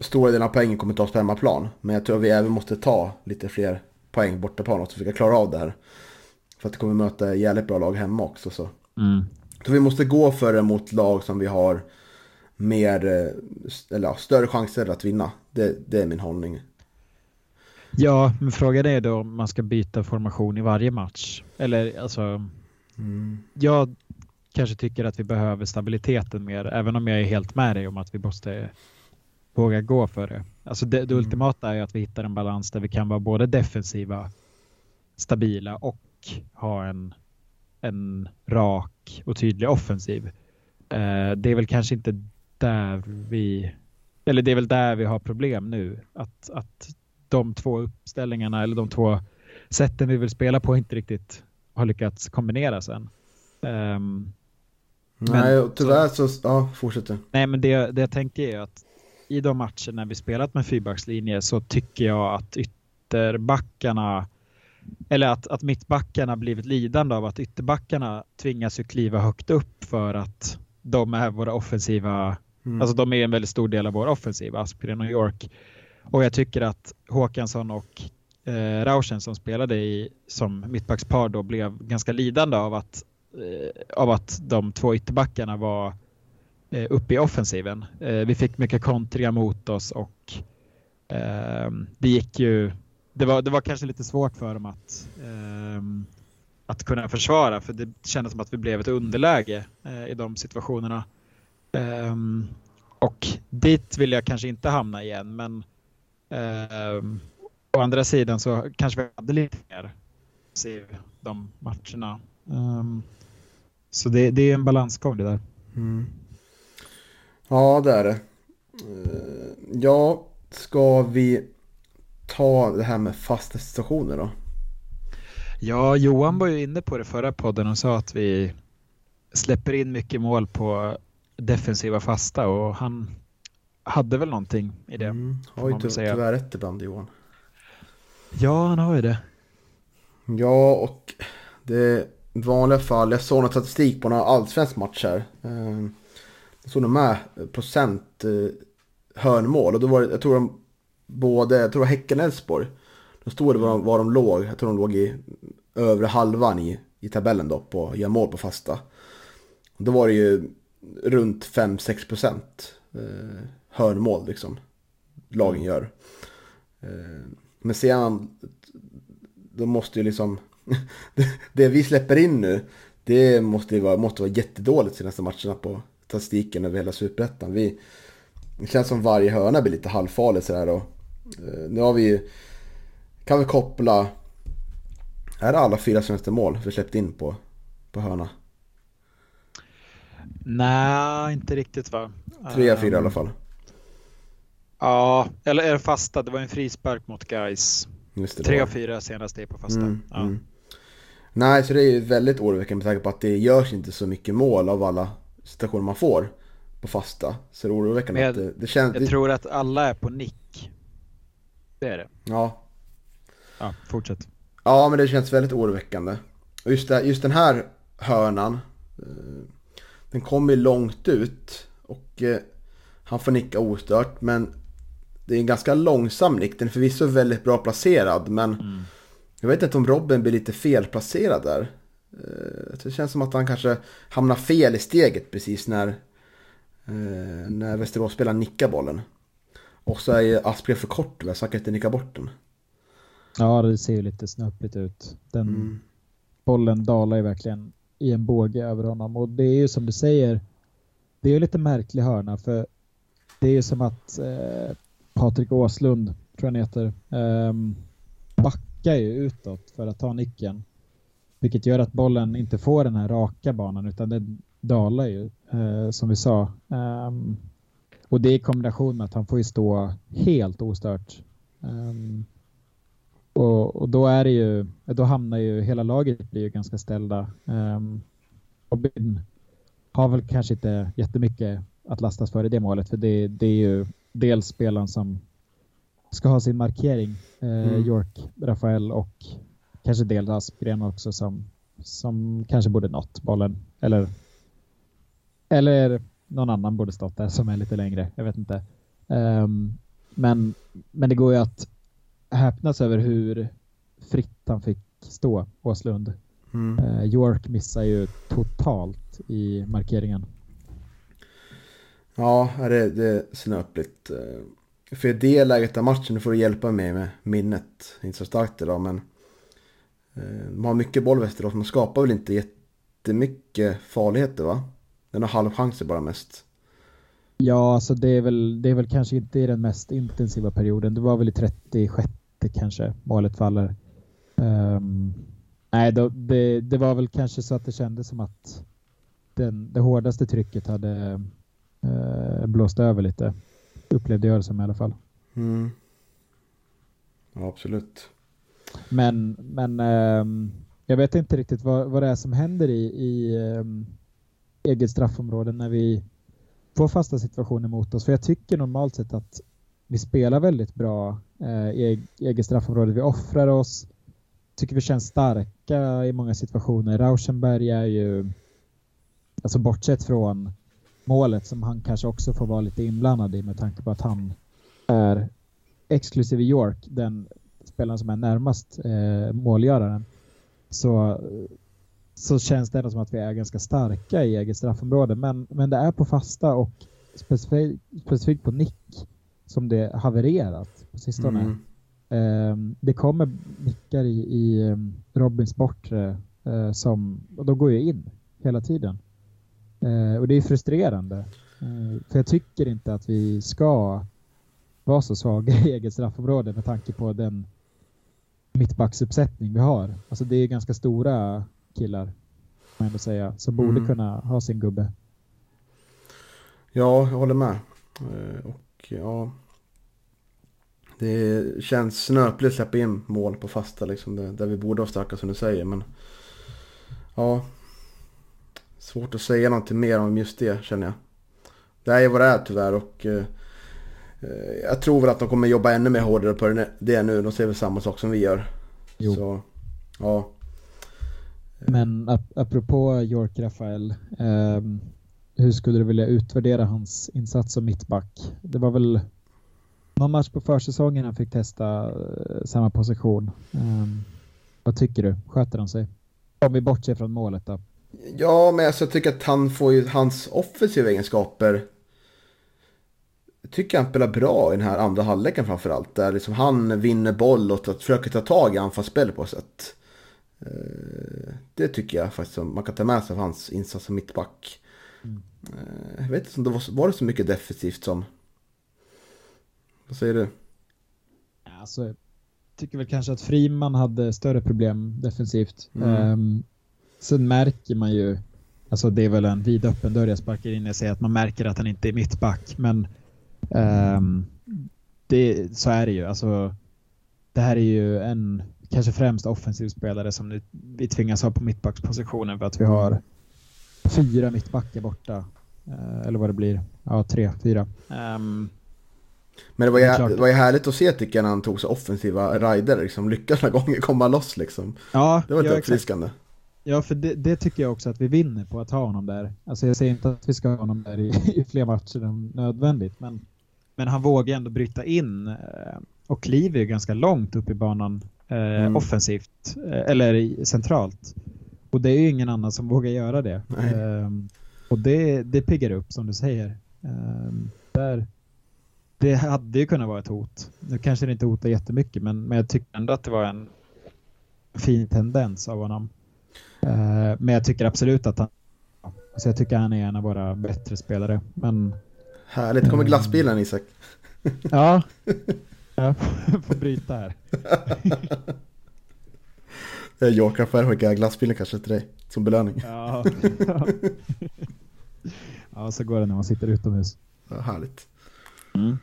stora delen av poängen kommer tas på hemmaplan. Men jag tror att vi även måste ta lite fler poäng borta på något för att klara av det här. För att det kommer möta jävligt bra lag hemma också. Så. Mm. så vi måste gå för det mot lag som vi har mer, eh, eller ja, större chanser att vinna. Det, det är min hållning. Ja, men frågan är då om man ska byta formation i varje match. Eller alltså, mm. jag kanske tycker att vi behöver stabiliteten mer, även om jag är helt med dig om att vi måste våga gå för det. Alltså det, det mm. ultimata är att vi hittar en balans där vi kan vara både defensiva, stabila och ha en, en rak och tydlig offensiv. Eh, det är väl kanske inte där vi, eller det är väl där vi har problem nu. Att, att de två uppställningarna eller de två sätten vi vill spela på inte riktigt har lyckats kombinera sen. Um, nej, men, tyvärr så, så, ja, fortsätt Nej, men det, det jag tänker är att i de matcher när vi spelat med fyrbackslinje så tycker jag att ytterbackarna eller att, att mittbackarna blivit lidande av att ytterbackarna tvingas ju kliva högt upp för att de är våra offensiva, mm. alltså de är en väldigt stor del av vår offensiva, Aspgren och York. Och jag tycker att Håkansson och eh, Rauschen som spelade i, som mittbackspar då blev ganska lidande av att, eh, av att de två ytterbackarna var eh, uppe i offensiven. Eh, vi fick mycket kontringar mot oss och eh, det gick ju, det var, det var kanske lite svårt för dem att eh, att kunna försvara för det kändes som att vi blev ett underläge eh, i de situationerna. Ehm, och dit vill jag kanske inte hamna igen men Eh, å andra sidan så kanske vi hade lite mer se de matcherna. Ehm, så det, det, är en balansgång det där. Mm. Ja, det är det. Eh, ja, ska vi ta det här med fasta situationer då? Ja, Johan var ju inne på det förra podden och sa att vi släpper in mycket mål på defensiva fasta och han hade väl någonting i det. Mm, har ju ty tyvärr rätt ibland Johan. Ja, han har ju det. Ja, och det vanliga fall, jag såg någon statistik på några allsvensk matcher. Eh, jag såg de med procent eh, hörnmål och då var det, jag tror de både, jag tror det var Häcken och Elfsborg. Då stod det var de, var de låg, jag tror de låg i övre halvan i, i tabellen då på att göra mål på fasta. Då var det ju runt 5-6 procent. Eh, hörnmål liksom. Lagen gör. Eh, men man, då måste ju liksom det, det vi släpper in nu, det måste vara, måste vara jättedåligt senaste matcherna på statistiken över hela superettan. Vi, det känns som varje hörna blir lite halvfarlig sådär och nu har vi kan vi koppla, är det alla fyra senaste mål vi släppt in på, på hörna? Nej, inte riktigt va? Tre fyra i alla fall. Ja, eller är det fasta? Det var en frispark mot Gais. Tre av fyra senast är på fasta. Mm, ja. mm. Nej, så det är ju väldigt oroväckande med tanke på att det görs inte så mycket mål av alla situationer man får på fasta. Så det är oroväckande jag, att det, det känns... Jag tror att alla är på nick. Det är det. Ja. Ja, fortsätt. Ja, men det känns väldigt oroväckande. Och just, det, just den här hörnan. Eh, den kommer långt ut. Och eh, han får nicka ostört. Men det är en ganska långsam nick. Den är förvisso väldigt bra placerad. Men mm. jag vet inte om Robin blir lite felplacerad där. Eh, det känns som att han kanske hamnar fel i steget precis när, när Västerås spelar nickar bollen. Och så är Aspgren för kort så han kan inte nicka bort den. Ja, det ser ju lite snöpligt ut. Den mm. bollen dalar ju verkligen i en båge över honom. Och det är ju som du säger, det är ju lite märklig hörna för det är ju som att eh, Patrik Åslund, tror jag han heter, eh, backar ju utåt för att ta nicken. Vilket gör att bollen inte får den här raka banan utan den dalar ju, eh, som vi sa. Um, och det i kombination med att han får ju stå helt ostört. Um, och, och, då är det ju, då hamnar ju hela laget blir ju ganska ställda. Um, Robin har väl kanske inte jättemycket att lastas för i det målet för det, det är ju dels spelaren som ska ha sin markering, eh, mm. York, Rafael och kanske dels Aspgren också som, som kanske borde nått bollen. Eller, eller någon annan borde stått där som är lite längre. Jag vet inte. Um, men, men det går ju att häpnas över hur fritt han fick stå, Åslund. Mm. Uh, York missar ju totalt i markeringen. Ja, det, det är snöpligt. Eh, för i det läget av matchen, nu får du hjälpa mig med minnet. Inte så starkt idag, men Eh, de har mycket boll Västerås, men skapar väl inte jättemycket farligheter va? Den har halvchanser bara mest. Ja, alltså det är, väl, det är väl kanske inte i den mest intensiva perioden. Det var väl i 36 kanske målet faller. Um, nej, då, det, det var väl kanske så att det kändes som att den, det hårdaste trycket hade uh, blåst över lite. Upplevde jag det som i alla fall. Mm. Ja, absolut. Men, men um, jag vet inte riktigt vad, vad det är som händer i, i um, eget straffområde när vi får fasta situationer mot oss. För jag tycker normalt sett att vi spelar väldigt bra i eget straffområde. Vi offrar oss. Tycker vi känns starka i många situationer. Rauschenberg är ju, alltså bortsett från målet som han kanske också får vara lite inblandad i med tanke på att han är exklusive York den spelaren som är närmast eh, målgöraren så, så känns det ändå som att vi är ganska starka i eget straffområde. Men, men det är på fasta och specifikt, specifikt på nick som det havererat på sistone. Mm. Eh, det kommer nickar i, i ehm, Robins bortre eh, som, och de går ju in hela tiden. Eh, och det är frustrerande. Eh, för jag tycker inte att vi ska vara så svaga i eget straffområde med tanke på den mittbacksuppsättning vi har. Alltså det är ganska stora killar, kan man ändå säga, som borde mm. kunna ha sin gubbe. Ja, jag håller med. Eh, och ja, det känns snöpligt att släppa in mål på fasta liksom, där vi borde vara starka som du säger. Men ja, svårt att säga någonting mer om just det känner jag. Det är vad det är tyvärr och eh, Eh, jag tror väl att de kommer jobba ännu mer hårdare på det nu. De ser väl samma sak som vi gör. Jo. Så, ja. Men ap apropå York Rafael. Eh, hur skulle du vilja utvärdera hans insats som mittback? Det var väl någon match på försäsongen han fick testa eh, samma position. Eh, vad tycker du? Sköter han sig? Om vi bortser från målet då. Ja, men alltså, jag tycker att han får ju hans offensiva egenskaper tycker han spelar bra i den här andra halvleken framförallt. Där liksom han vinner boll och försöker ta tag i anfallsspel på ett sätt. Eh, det tycker jag faktiskt man kan ta med sig av hans insats som mittback. Mm. Eh, jag vet inte om det var, var det så mycket defensivt som... Vad säger du? Alltså, jag tycker väl kanske att Friman hade större problem defensivt. Mm. Um, sen märker man ju, alltså det är väl en vidöppen dörr jag sparkar in, jag säger att man märker att han inte är mittback, men um, det, så är det ju. Alltså, det här är ju en kanske främst offensiv spelare som nu, vi tvingas ha på mittbackspositionen för att vi har fyra mittbackar borta. Uh, eller vad det blir. Ja, tre, fyra. Um, men det var, ju, det var ju härligt att se tycker jag när han tog så offensiva rider, liksom lyckas några gånger komma loss liksom. Ja, det var lite ja, uppfriskande. Ja, för det, det, tycker jag också att vi vinner på att ha honom där. Alltså jag säger inte att vi ska ha honom där i, i fler matcher än nödvändigt, men, men han vågar ändå bryta in eh, och kliver ju ganska långt upp i banan eh, mm. offensivt, eh, eller centralt. Och det är ju ingen annan som vågar göra det. Eh, och det, det piggar upp som du säger. Ehm, där, det hade ju kunnat vara ett hot. Nu kanske det inte hotar jättemycket men, men jag tycker ändå att det var en fin tendens av honom. Uh, men jag tycker absolut att han alltså jag tycker han är en av våra bättre spelare. Men, Härligt, kommer glassbilen Isak. ja, jag får bryta här. Joker-affär skickar glassbilen kanske till dig som belöning. Ja. ja, så går det när man sitter utomhus. Ja, härligt. Mm.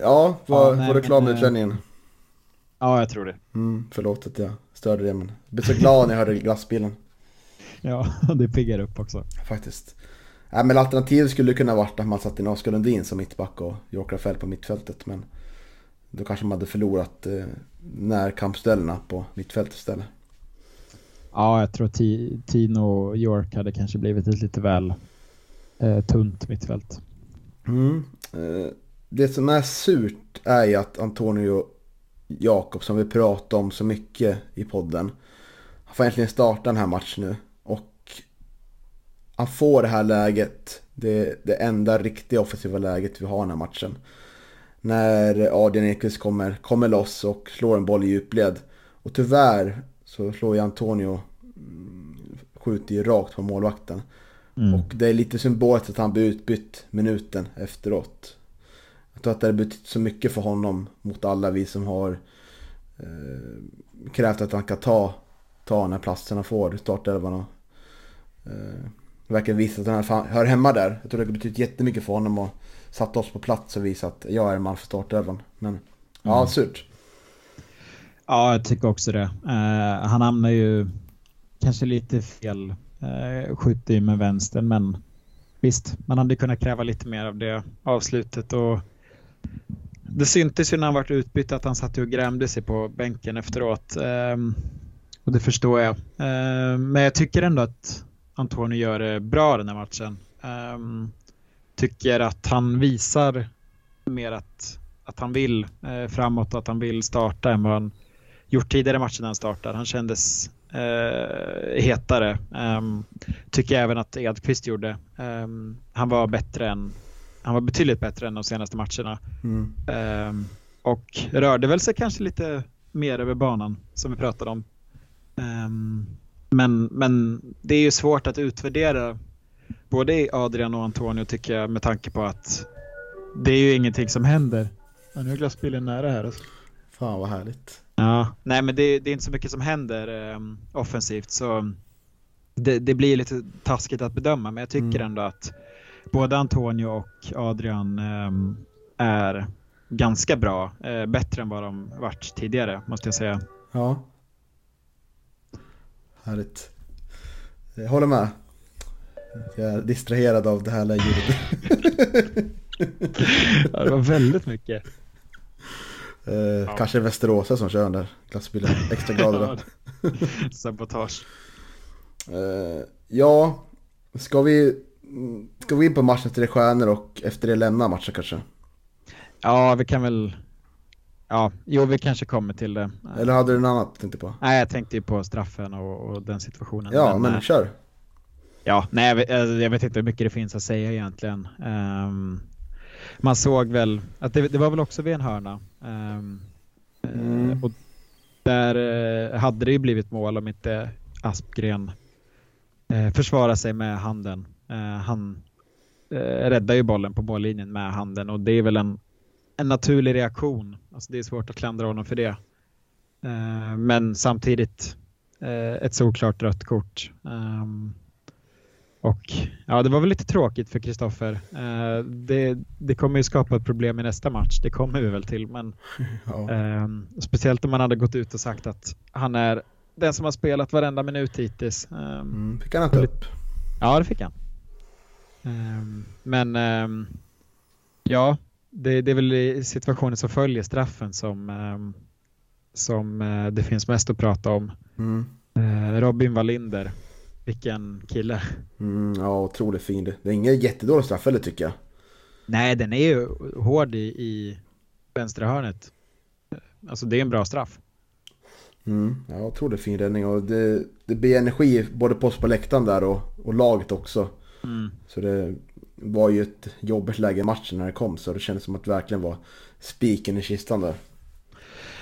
Ja, var, ja, var du klar med? Eh, ja, jag tror det. Mm, förlåt att jag störde det, men jag blev så glad när jag hörde glassbilen. Ja, det piggar upp också. Faktiskt. Ja, men alternativet skulle kunna varit att man satte in Oskar Lundin som mittback och Joker Fäll på mittfältet. Men då kanske man hade förlorat eh, närkampsställena på mittfältet istället. Ja, jag tror att Tino York hade kanske blivit ett lite väl eh, tunt mittfält. Mm. Eh, det som är surt är ju att Antonio Jakob som vi pratar om så mycket i podden. Han får äntligen starta den här matchen nu. Han får det här läget. Det, det enda riktiga offensiva läget vi har den här matchen. När Adrian Ekvist kommer, kommer loss och slår en boll i djupled. Och tyvärr så slår ju Antonio mm, skjuter ju rakt på målvakten. Mm. Och det är lite symboliskt att han blir utbytt minuten efteråt. Jag tror att det har betytt så mycket för honom mot alla vi som har eh, krävt att han kan ta, ta den här platsen han får i startelvan. Eh, verkar visa att han hör hemma där. Jag tror det har betytt jättemycket för honom och satt oss på plats och visat att jag är en man för startelvan. Men ja, mm. surt. Ja, jag tycker också det. Uh, han hamnar ju kanske lite fel. Uh, skjuter ju med vänstern, men visst, man hade kunnat kräva lite mer av det avslutet och det syntes ju när han vart utbytt att han satt och grämde sig på bänken efteråt. Um, och det förstår jag. Uh, men jag tycker ändå att Antonio gör det bra den här matchen. Um, tycker att han visar mer att, att han vill uh, framåt och att han vill starta än vad han gjort tidigare matcher när han startar. Han kändes uh, hetare. Um, tycker även att Edqvist gjorde. Um, han var bättre än han var betydligt bättre än de senaste matcherna. Mm. Um, och rörde väl sig kanske lite mer över banan som vi pratade om. Um, men, men det är ju svårt att utvärdera både Adrian och Antonio tycker jag med tanke på att det är ju ingenting som händer. Ja, nu är glassbilen nära här. Alltså. Fan vad härligt. Ja, nej men det, det är inte så mycket som händer um, offensivt så det, det, blir lite taskigt att bedöma men jag tycker mm. ändå att både Antonio och Adrian um, är ganska bra. Uh, bättre än vad de varit tidigare måste jag säga. Ja. Härligt. Jag håller med. Jag är distraherad av det här ljudet. ja, det var väldigt mycket. Eh, ja. Kanske Västeråsa som kör den där glassbilen. Extra glad idag. Sabotage. Eh, ja, ska vi Ska vi in på matchen till stjärnor och efter det lämna matchen kanske? Ja, vi kan väl... Ja, jo vi kanske kommer till det. Eller hade du något annat tänkte på? Nej, jag tänkte ju på straffen och, och den situationen. Ja, men, men eh, kör. Ja, nej jag vet, alltså, jag vet, inte hur mycket det finns att säga egentligen. Um, man såg väl att det, det, var väl också vid en hörna. Um, mm. och där eh, hade det ju blivit mål om inte Aspgren eh, försvarar sig med handen. Eh, han eh, räddar ju bollen på mållinjen med handen och det är väl en, en naturlig reaktion. Alltså det är svårt att klandra honom för det. Eh, men samtidigt eh, ett såklart rött kort. Um, och ja, det var väl lite tråkigt för Kristoffer. Uh, det, det kommer ju skapa ett problem i nästa match, det kommer vi väl till. Men ja. uh, speciellt om man hade gått ut och sagt att han är den som har spelat varenda minut hittills. Um, mm, fick han inte upp? Ja, det fick han. Men ja, det, det, är väl situationen som följer straffen som, som uh, det finns mest att prata om. Mm. Robin Wallinder vilken kille. Mm, ja, otroligt fin. Det är ingen jättedålig straff eller tycker jag. Nej, den är ju hård i, i vänstra hörnet. Alltså det är en bra straff. Mm, ja, otroligt fin räddning och det, det blir energi både på oss på läktaren där och, och laget också. Mm. Så det var ju ett jobbigt läge i matchen när det kom så det kändes som att det verkligen var spiken i kistan där.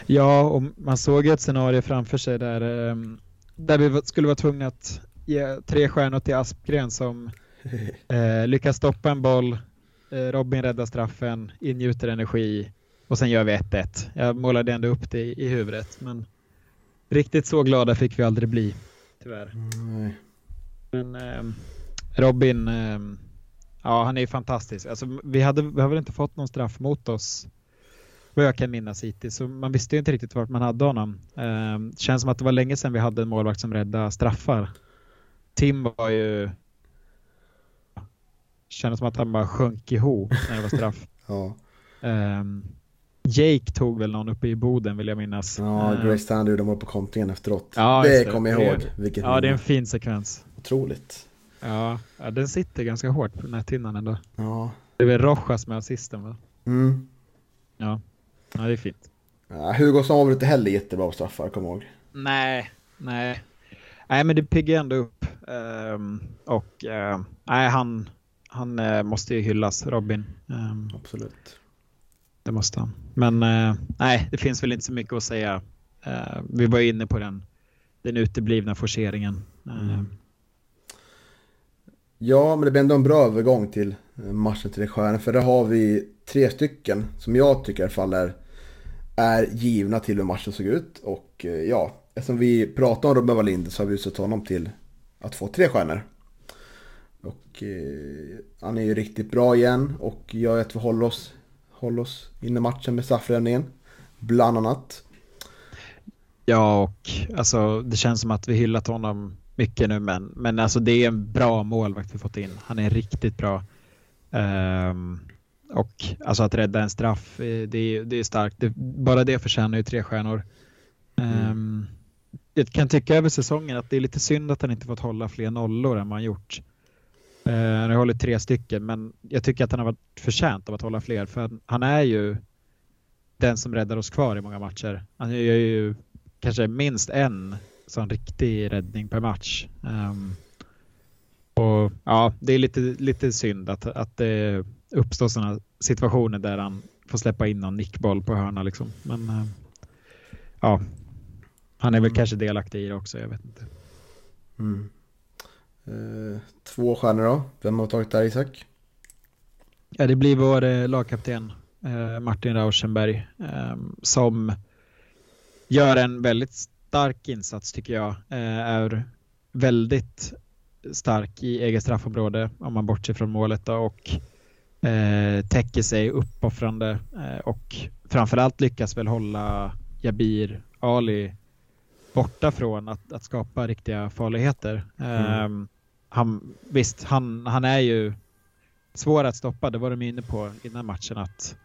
Ja, och man såg ett scenario framför sig där, ehm, där vi skulle vara tvungna att ge tre stjärnor till Aspgren som eh, lyckas stoppa en boll, eh, Robin räddar straffen, ingjuter energi och sen gör vi 1-1. Jag målade ändå upp det i, i huvudet men riktigt så glada fick vi aldrig bli, tyvärr. Mm. Men eh, Robin, eh, ja han är fantastisk. Alltså, vi, hade, vi har väl inte fått någon straff mot oss vad jag kan minnas hittills. Så man visste ju inte riktigt vart man hade honom. Eh, känns som att det var länge sedan vi hade en målvakt som räddade straffar. Tim var ju... Kändes som att han bara sjönk ihop när det var straff. ja. Um, Jake tog väl någon uppe i Boden vill jag minnas. Ja, uh, Grace Standard de var på kontringen efteråt. Ja, det kommer jag ihåg. Vilket ja, det är en fin sekvens. Otroligt. Ja, den sitter ganska hårt på näthinnan ändå. Ja. Det är väl Rojas med assisten va? Mm. Ja. ja, det är fint. Ja, Hugosson var väl inte heller jättebra på straffar, kom ihåg. Nej, nej. Nej, men det piggar ändå upp. Um, och uh, nej, han, han uh, måste ju hyllas, Robin. Um, Absolut. Det måste han. Men uh, nej, det finns väl inte så mycket att säga. vi var inne på den, den uteblivna forceringen. Mm. Ja, men det blir ändå en bra övergång till eh, matchen till stjärnor. För där har vi tre stycken som jag tycker i alla fall är, är givna till hur matchen såg ut. Och eh, ja, eftersom vi pratar om Robin Wallinder så har vi utsett honom till att få tre stjärnor. Och eh, han är ju riktigt bra igen och gör att vi håller oss, håller oss inne i matchen med straffräddningen. Bland annat. Ja, och alltså det känns som att vi hyllat honom mycket nu, men, men alltså det är en bra målvakt vi fått in. Han är riktigt bra. Um, och alltså att rädda en straff, eh, det är, det är starkt. Det, bara det förtjänar ju tre stjärnor. Mm. Um, jag kan tycka över säsongen att det är lite synd att han inte fått hålla fler nollor än vad han gjort. Uh, han har hållit tre stycken, men jag tycker att han har varit förtjänt av att hålla fler, för han är ju den som räddar oss kvar i många matcher. Han gör ju kanske minst en sån riktig räddning per match. Um, och ja, det är lite, lite synd att, att det uppstår sådana situationer där han får släppa in någon nickboll på hörna liksom. Men uh, ja, han är väl mm. kanske delaktig i det också, jag vet inte. Mm. Eh, två stjärnor då? Vem har tagit där Isak? Ja, det blir vår eh, lagkapten eh, Martin Rauschenberg eh, som gör en väldigt stark insats tycker jag. Eh, är väldigt stark i eget straffområde om man bortser från målet då, och eh, täcker sig uppoffrande och framförallt lyckas väl hålla Jabir Ali borta från att, att skapa riktiga farligheter. Mm. Um, han, visst, han, han är ju svår att stoppa, det var de inne på innan matchen att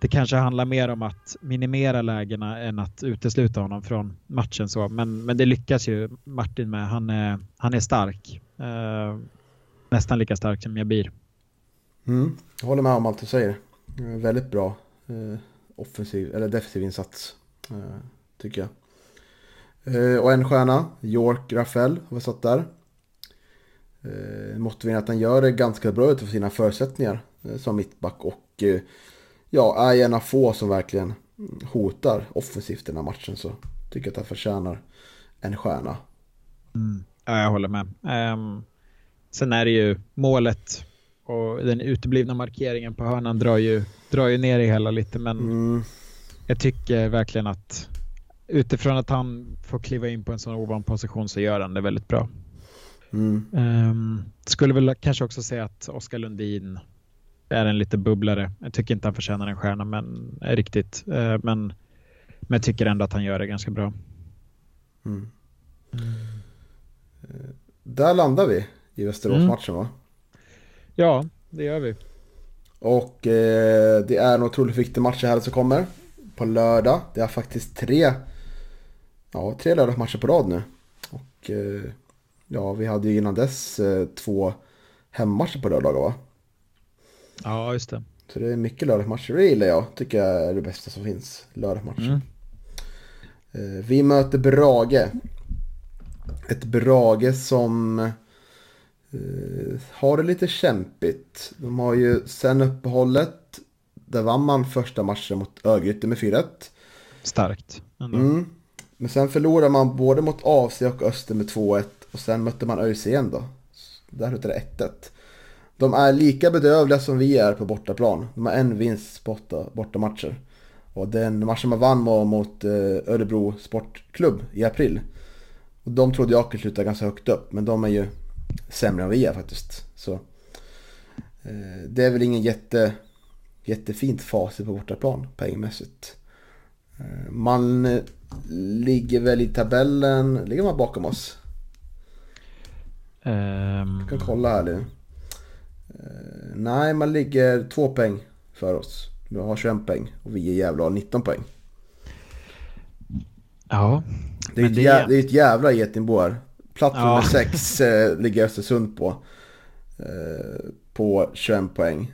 det kanske handlar mer om att minimera lägena än att utesluta honom från matchen. Så. Men, men det lyckas ju Martin med. Han är, han är stark. Eh, nästan lika stark som Jabir. Mm, jag håller med om allt du säger. Eh, väldigt bra eh, offensiv, eller defensiv insats. eh, tycker jag. Eh, och en stjärna, York Rafael, har vi satt där. Eh, måste vi att han gör det ganska bra utifrån sina förutsättningar eh, som mittback och eh, ja, är en av få som verkligen hotar offensivt den här matchen. Så tycker att han förtjänar en stjärna. Mm. Ja, jag håller med. Um, sen är det ju målet och den uteblivna markeringen på hörnan drar ju, drar ju ner det hela lite men mm. jag tycker verkligen att utifrån att han får kliva in på en sån ovan position så gör han det väldigt bra. Mm. Um, skulle väl kanske också säga att Oskar Lundin är en lite bubblare. Jag tycker inte han förtjänar en stjärna men är riktigt. Uh, men, men jag tycker ändå att han gör det ganska bra. Mm. Mm. Där landar vi i Västerås-matchen va? Ja, det gör vi. Och eh, det är en otroligt viktig match här som kommer. På lördag. Det är faktiskt tre, ja, tre lördagsmatcher på rad nu. Och eh, ja, vi hade ju innan dess eh, två hemmatcher på lördagar va? Ja, just det. Så det är mycket lördagsmatcher. Det gillar jag. Tycker jag är det bästa som finns. Lördagsmatcher. Mm. Eh, vi möter Brage. Ett Brage som uh, har det lite kämpigt. De har ju sen uppehållet, där vann man första matchen mot Örgryte med 4-1. Starkt. Mm. Men sen förlorade man både mot AC och Öster med 2-1 och sen mötte man ÖIS igen då. Där hette det 1-1. De är lika bedövliga som vi är på bortaplan. De har en vinst på åtta bortamatcher. Och den matchen man vann var mot eh, Örebro Sportklubb i april. Och de trodde jag skulle sluta ganska högt upp, men de är ju sämre än vi är faktiskt. Så eh, det är väl ingen jätte, jättefint facit på bortaplan poängmässigt. Eh, man ligger väl i tabellen, ligger man bakom oss? Um... Jag kan kolla här nu. Nej, man ligger två poäng för oss. Vi har 21 poäng och vi är jävla har 19 poäng. Ja. Det är, ett, det... Jä, det är ett jävla getingbo här. Plats nummer 6 eh, ligger Östersund på. Eh, på 21 poäng.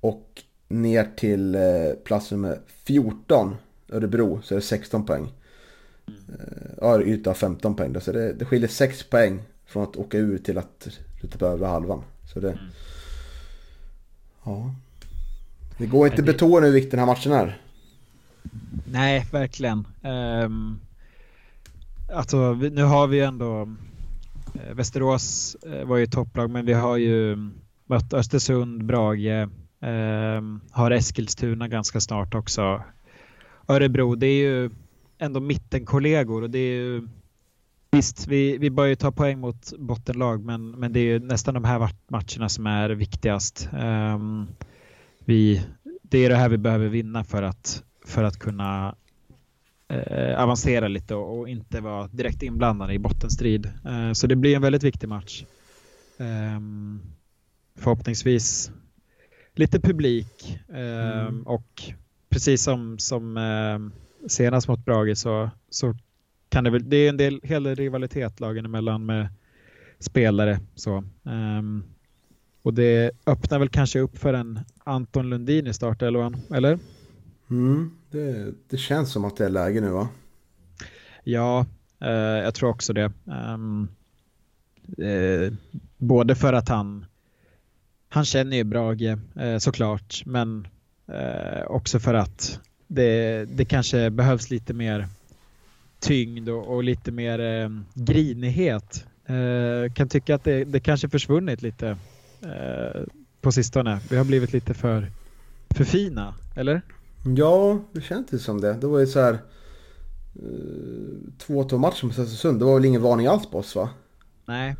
Och ner till eh, plats nummer 14, Örebro, så är det 16 poäng. Eh, ja, yta 15 poäng då, så det, det skiljer 6 poäng från att åka ur till att på övre halvan. Så det... Mm. Ja. Det går inte att betona hur viktig den här matchen är. Nej, verkligen. Um, alltså, nu har vi ändå... Uh, Västerås uh, var ju topplag, men vi har ju mött Östersund, Brage, uh, har Eskilstuna ganska snart också. Örebro, det är ju ändå mittenkollegor och det är ju Visst, vi, vi börjar ta poäng mot bottenlag, men, men det är ju nästan de här matcherna som är viktigast. Um, vi, det är det här vi behöver vinna för att, för att kunna eh, avancera lite och, och, inte vara direkt inblandade i bottenstrid. Eh, så det blir en väldigt viktig match. Eh, förhoppningsvis lite publik ehm, mm. och precis som, som ehm, senast mot Brage så, så kan det väl, det är en del, hel del rivalitet lagen emellan med spelare. Så, um, och det öppnar väl kanske upp för en Anton Lundin i startelvan, eller? Mm, det, det, känns som att det är läge nu va? Ja, eh, jag tror också det. Um, eh, både för att han, han känner ju Brage eh, såklart, men eh, också för att det, det kanske behövs lite mer tyngd och, och lite mer eh, grinighet. Eh, kan tycka att det, det kanske försvunnit lite Eh, på sistone. Vi har blivit lite för, för fina, eller? Ja, det känns inte som det. Det var ju så här... Eh, två, två matcher mot Östersund. Det var väl ingen varning alls på oss va? Nej.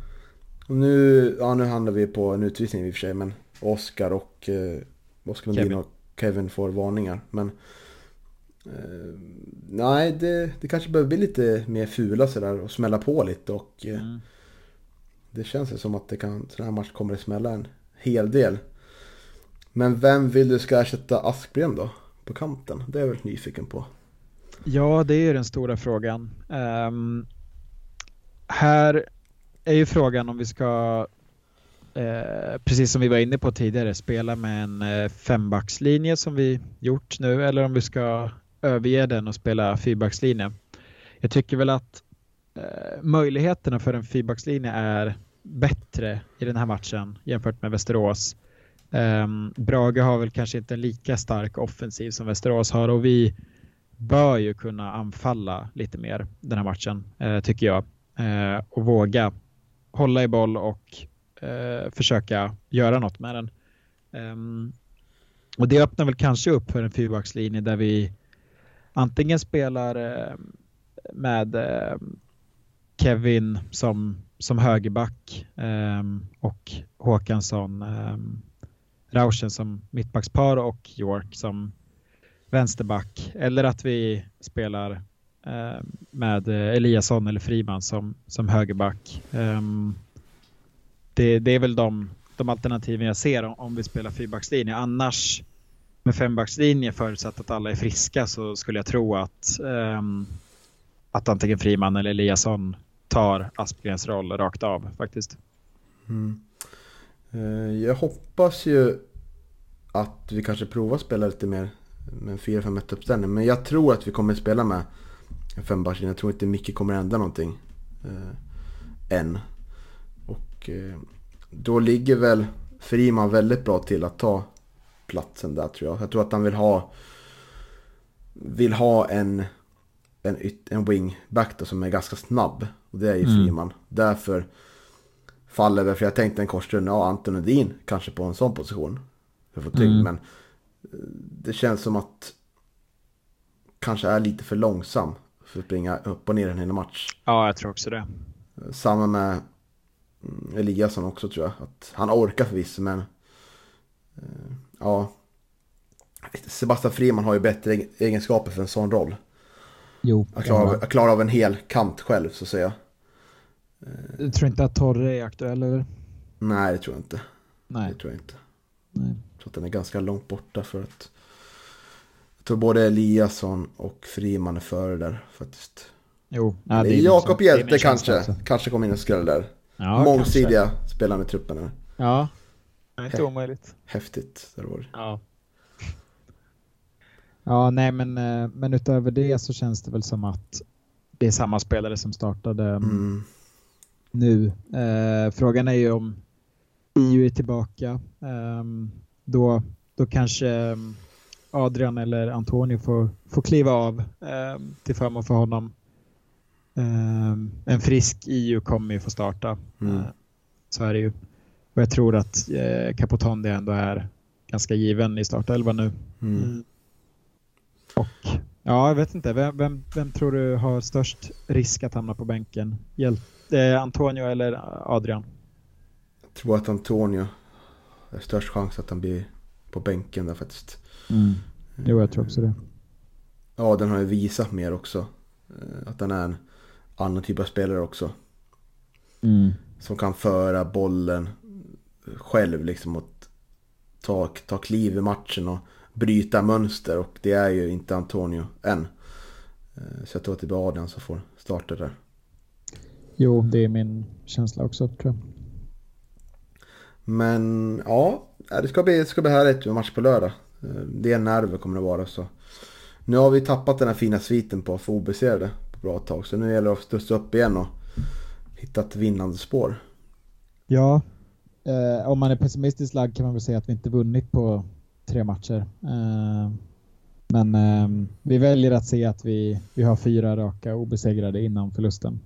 Och nu, ja nu handlar vi på en utvisning i och för sig. Men Oskar och eh, Oskar Lundin och Kevin får varningar. Men eh, nej, det, det kanske behöver bli lite mer fula sådär och smälla på lite. Och eh, mm. Det känns som att det kan, sån här match kommer att smälla en hel del. Men vem vill du ska ersätta Aspgren då? På kanten? Det är jag väldigt nyfiken på. Ja, det är den stora frågan. Um, här är ju frågan om vi ska, uh, precis som vi var inne på tidigare, spela med en uh, fembackslinje som vi gjort nu eller om vi ska överge den och spela fyrbackslinje. Jag tycker väl att Eh, möjligheterna för en fyrbackslinje är bättre i den här matchen jämfört med Västerås. Um, Brage har väl kanske inte en lika stark offensiv som Västerås har och vi bör ju kunna anfalla lite mer den här matchen, eh, tycker jag. Eh, och våga hålla i boll och eh, försöka göra något med den. Um, och det öppnar väl kanske upp för en fyrbackslinje där vi antingen spelar eh, med eh, Kevin som, som högerback eh, och Håkansson ehm, Rauschen som mittbackspar och York som vänsterback. Eller att vi spelar ehm, eh, med Eliasson eller Friman som, som högerback. Ehm, det, det, är väl de, de alternativen jag ser om, om vi spelar fyrbackslinje. Annars med fembackslinje förutsatt att alla är friska så skulle jag tro att, um, att antingen Friman eller Eliasson tar Aspgrens roll rakt av faktiskt. Mm. Eh, jag hoppas ju att vi kanske provar att spela lite mer med en 4-5-1 uppställning. Men jag tror att vi kommer att spela med en fembackslinje. Jag tror inte Micke kommer ändra någonting eh, än. Och eh, då ligger väl Friman väldigt bra till att ta platsen där tror jag. Jag tror att han vill ha vill ha en, en, en wingback då, som är ganska snabb. Och det är ju mm. Friman. Därför faller väl, för jag tänkte en korsrunda, ja Anton Edin kanske på en sån position. För att få tyngd, mm. men eh, det känns som att kanske är lite för långsam för att springa upp och ner en hel match. Ja, jag tror också det. Samma med mm, Eliasson också tror jag. Att han orkar förvisso, men eh, ja. Sebastian Friman har ju bättre egenskaper för en sån roll. Jo. Att klara, av, att klara av en hel kant själv så att säga. Du tror inte att Torre är aktuell eller? Nej, det tror jag inte. Nej. Det tror jag inte. Nej. Jag tror att den är ganska långt borta för att jag tror både Eliasson och Friman är före där faktiskt. Jo, ja, Jakob Hjelte kanske, kanske kommer in och skräller där. Ja, Mångsidiga kanske. spelare med truppen här. Ja, det är inte omöjligt. Häftigt, det var Ja. Ja, nej men, eh, men utöver det så känns det väl som att det är samma spelare som startade mm. nu. Eh, frågan är ju om EU är tillbaka. Eh, då, då kanske ehm, Adrian eller Antonio får, får kliva av eh, till förmån för honom. Eh, en frisk EU kommer ju få starta. Mm. Eh, så är det ju. Och jag tror att eh, Capotondi ändå är ganska given i startelvan nu. Mm. mm. Och ja, jag vet inte. Vem, vem, vem, tror du har störst risk att hamna på bänken? Hjäl eh, Antonio eller Adrian? Jag tror att Antonio är störst chans att han blir på bänken där faktiskt. Mm. Jo, jag tror också det. Ja, den har ju visat mer också. Eh, att den är en annan typ av spelare också. Mm. Som kan föra bollen själv liksom och ta, ta kliv i matchen och bryta mönster. Och det är ju inte Antonio än. Eh, så jag tror att det blir Adrian som får starta där. Jo, det är min känsla också tror jag. Men ja, det ska bli, det ska bli härligt med match på lördag. Eh, det är nerver kommer det vara så. Nu har vi tappat den här fina sviten på att få obesegrade på bra tag. Så nu gäller det att studsa upp igen och hitta ett vinnande spår. Ja, eh, om man är pessimistisk lagd kan man väl säga att vi inte vunnit på tre matcher. Eh, men eh, vi väljer att se att vi, vi har fyra raka obesegrade innan förlusten.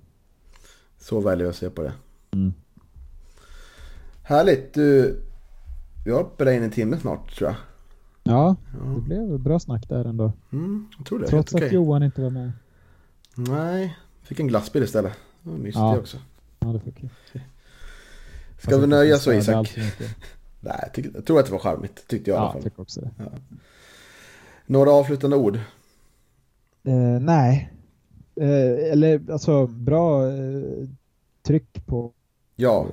Så väljer jag att se på det. Mm. Härligt. Du, vi har spelat in en timme snart tror jag. Ja, ja. det blev bra snack där ändå. Mm, jag tror det. Trots att okay. Johan inte var med. Nej, fick en glassbil istället. Det var mysigt ja. också. Ja, det fick jag. Ska vi nöja så Isak? Nej, jag, tyck, jag, tror att det var charmigt. Tyckte jag ja, i alla fall. Tycker också det. Ja. Några avslutande ord? Eh, nej. Eh, eller alltså bra eh, tryck på ja.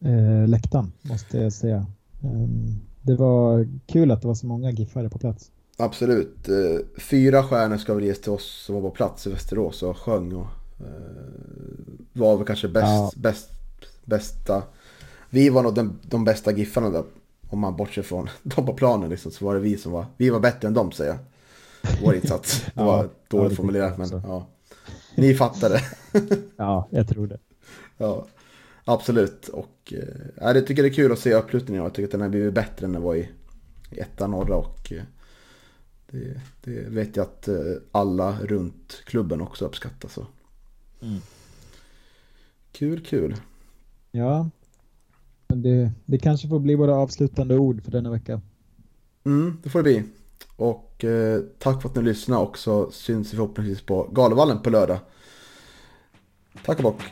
eh, läktaren måste jag säga. Um, det var kul att det var så många giffare på plats. Absolut. Eh, fyra stjärnor ska väl ges till oss som var på plats i Västerås och sjöng och eh, var väl kanske bäst, ja. bäst, bästa. Vi var nog den, de bästa giffarna där. Om man bortser från dem på planen liksom, så var det vi som var, vi var bättre än dem säger jag. Vår insats. Det var ja, dåligt formulerat men ja. Ni fattade. ja, jag tror det. Ja. Absolut. Och eh, jag tycker det är kul att se uppslutningen. Jag tycker att den har blivit bättre än den var i, i etta norra. Och, eh, Det, det vet jag att eh, alla runt klubben också uppskattar. Så. Mm. Kul, kul. Ja, men det, det kanske får bli våra avslutande ord för denna vecka. Mm, det får det bli. Och eh, tack för att ni lyssnade och så syns vi förhoppningsvis på Galvallen på lördag. Tack och bock.